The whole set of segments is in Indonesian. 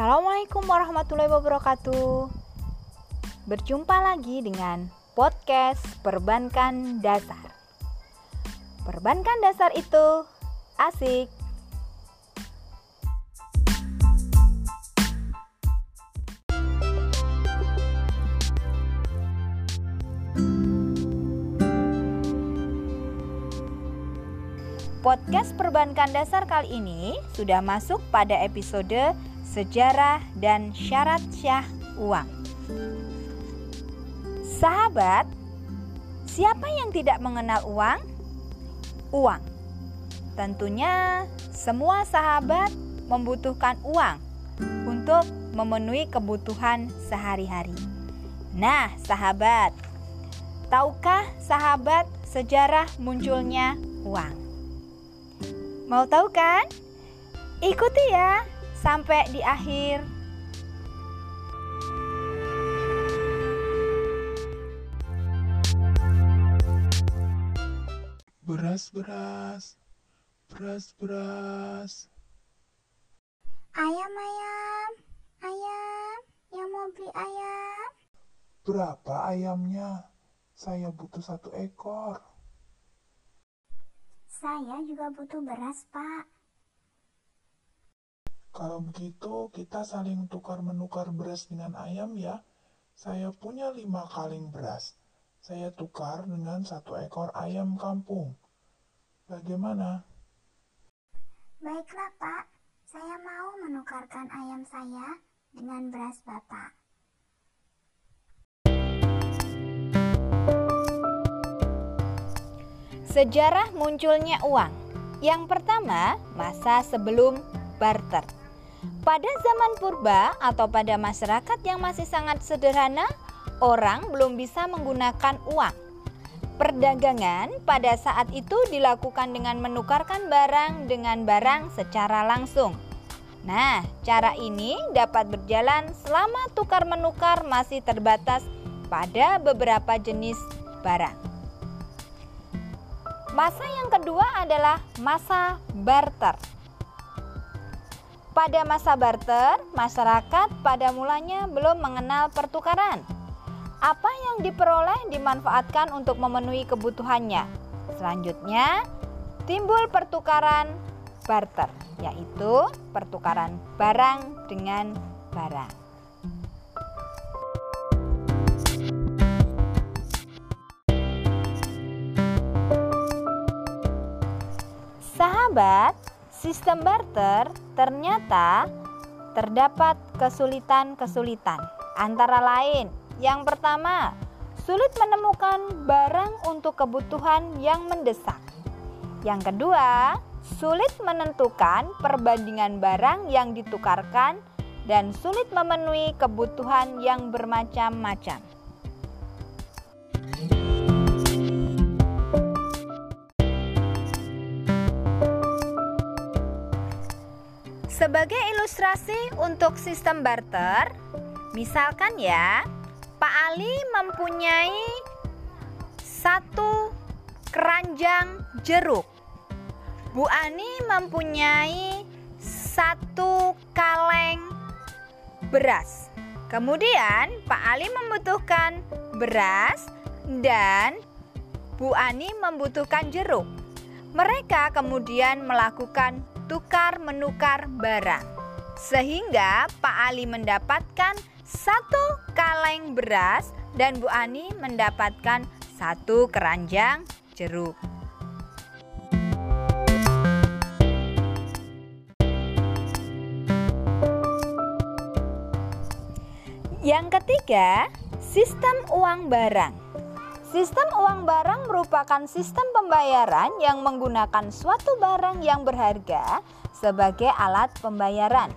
Assalamualaikum warahmatullahi wabarakatuh. Berjumpa lagi dengan podcast Perbankan Dasar. Perbankan dasar itu asik. Podcast Perbankan Dasar kali ini sudah masuk pada episode Sejarah dan Syarat Syah Uang. Sahabat, siapa yang tidak mengenal uang? Uang. Tentunya semua sahabat membutuhkan uang untuk memenuhi kebutuhan sehari-hari. Nah, sahabat, tahukah sahabat sejarah munculnya uang? Mau tahu kan? Ikuti ya sampai di akhir. Beras, beras, beras, beras. Ayam, ayam, ayam, yang mau beli ayam. Berapa ayamnya? Saya butuh satu ekor. Saya juga butuh beras, Pak. Kalau begitu, kita saling tukar-menukar beras dengan ayam ya. Saya punya lima kaleng beras. Saya tukar dengan satu ekor ayam kampung. Bagaimana? Baiklah, Pak. Saya mau menukarkan ayam saya dengan beras Bapak. Sejarah munculnya uang. Yang pertama, masa sebelum barter. Pada zaman purba atau pada masyarakat yang masih sangat sederhana, orang belum bisa menggunakan uang. Perdagangan pada saat itu dilakukan dengan menukarkan barang dengan barang secara langsung. Nah, cara ini dapat berjalan selama tukar-menukar masih terbatas pada beberapa jenis barang. Masa yang kedua adalah masa barter. Pada masa barter, masyarakat pada mulanya belum mengenal pertukaran. Apa yang diperoleh dimanfaatkan untuk memenuhi kebutuhannya. Selanjutnya, timbul pertukaran barter, yaitu pertukaran barang dengan barang. Sahabat, sistem barter ternyata terdapat kesulitan-kesulitan. Antara lain, yang pertama, sulit menemukan barang untuk kebutuhan yang mendesak. Yang kedua, sulit menentukan perbandingan barang yang ditukarkan dan sulit memenuhi kebutuhan yang bermacam-macam. Sebagai ilustrasi untuk sistem barter, misalkan ya, Pak Ali mempunyai satu keranjang jeruk. Bu Ani mempunyai satu kaleng beras. Kemudian Pak Ali membutuhkan beras dan Bu Ani membutuhkan jeruk. Mereka kemudian melakukan tukar menukar barang. Sehingga Pak Ali mendapatkan satu kaleng beras dan Bu Ani mendapatkan satu keranjang jeruk. Yang ketiga, sistem uang barang. Sistem uang barang merupakan sistem pembayaran yang menggunakan suatu barang yang berharga sebagai alat pembayaran.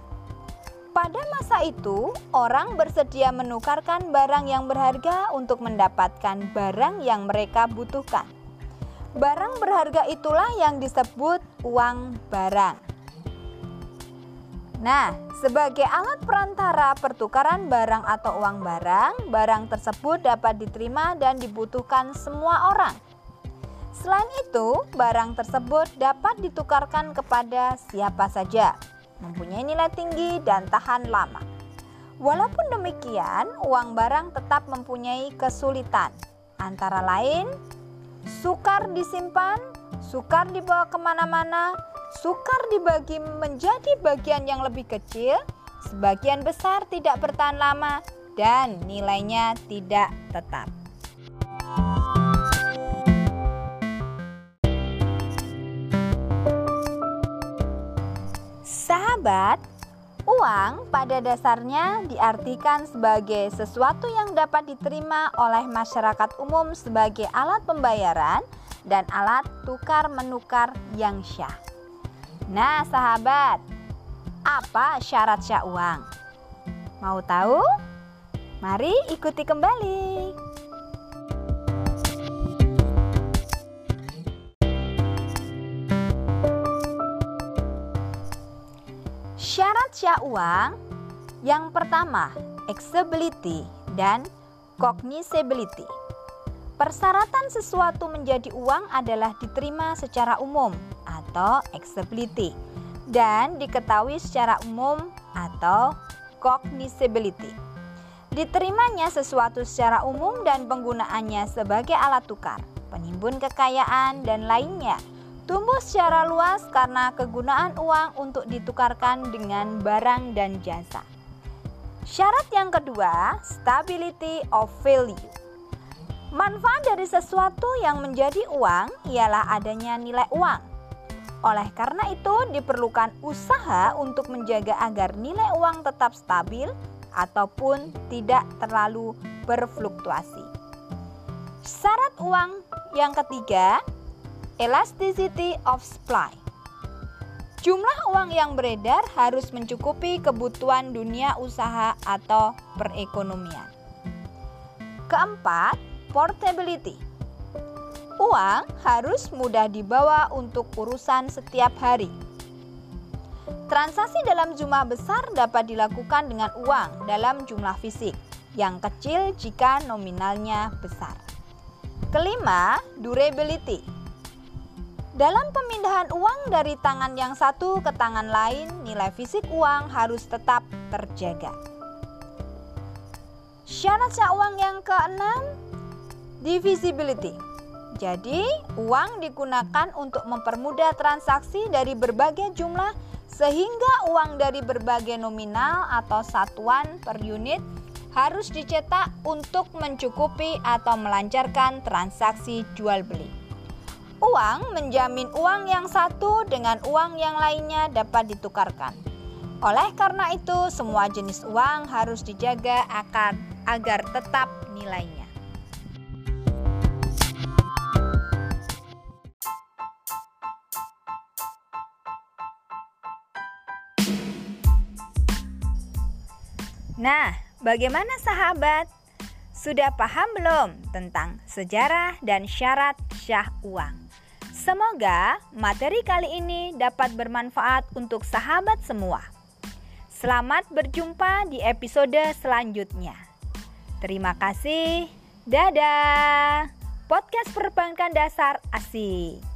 Pada masa itu, orang bersedia menukarkan barang yang berharga untuk mendapatkan barang yang mereka butuhkan. Barang berharga itulah yang disebut uang barang. Nah, sebagai alat perantara pertukaran barang atau uang barang, barang tersebut dapat diterima dan dibutuhkan semua orang. Selain itu, barang tersebut dapat ditukarkan kepada siapa saja. mempunyai nilai tinggi dan tahan lama. Walaupun demikian, uang barang tetap mempunyai kesulitan, antara lain sukar disimpan, sukar dibawa ke mana-mana, sukar dibagi menjadi bagian yang lebih kecil, sebagian besar tidak bertahan lama, dan nilainya tidak tetap. Sahabat, uang pada dasarnya diartikan sebagai sesuatu yang dapat diterima oleh masyarakat umum sebagai alat pembayaran dan alat tukar-menukar yang syah. Nah, sahabat, apa syarat syah uang? Mau tahu? Mari ikuti kembali. Syarat syah uang yang pertama, accessibility dan cognizability. Persyaratan sesuatu menjadi uang adalah diterima secara umum atau accessibility dan diketahui secara umum atau cognizability. Diterimanya sesuatu secara umum dan penggunaannya sebagai alat tukar, penimbun kekayaan dan lainnya tumbuh secara luas karena kegunaan uang untuk ditukarkan dengan barang dan jasa. Syarat yang kedua, stability of value. Manfaat dari sesuatu yang menjadi uang ialah adanya nilai uang. Oleh karena itu, diperlukan usaha untuk menjaga agar nilai uang tetap stabil ataupun tidak terlalu berfluktuasi. Syarat uang yang ketiga, elasticity of supply. Jumlah uang yang beredar harus mencukupi kebutuhan dunia usaha atau perekonomian. Keempat, portability. Uang harus mudah dibawa untuk urusan setiap hari. Transaksi dalam jumlah besar dapat dilakukan dengan uang dalam jumlah fisik, yang kecil jika nominalnya besar. Kelima, durability dalam pemindahan uang dari tangan yang satu ke tangan lain, nilai fisik uang harus tetap terjaga. Syarat uang yang keenam, divisibility. Jadi, uang digunakan untuk mempermudah transaksi dari berbagai jumlah sehingga uang dari berbagai nominal atau satuan per unit harus dicetak untuk mencukupi atau melancarkan transaksi jual beli. Uang menjamin uang yang satu dengan uang yang lainnya dapat ditukarkan. Oleh karena itu, semua jenis uang harus dijaga agar tetap nilainya. Nah, bagaimana sahabat? Sudah paham belum tentang sejarah dan syarat syah uang? Semoga materi kali ini dapat bermanfaat untuk sahabat semua. Selamat berjumpa di episode selanjutnya. Terima kasih. Dadah. Podcast Perbankan Dasar Asik.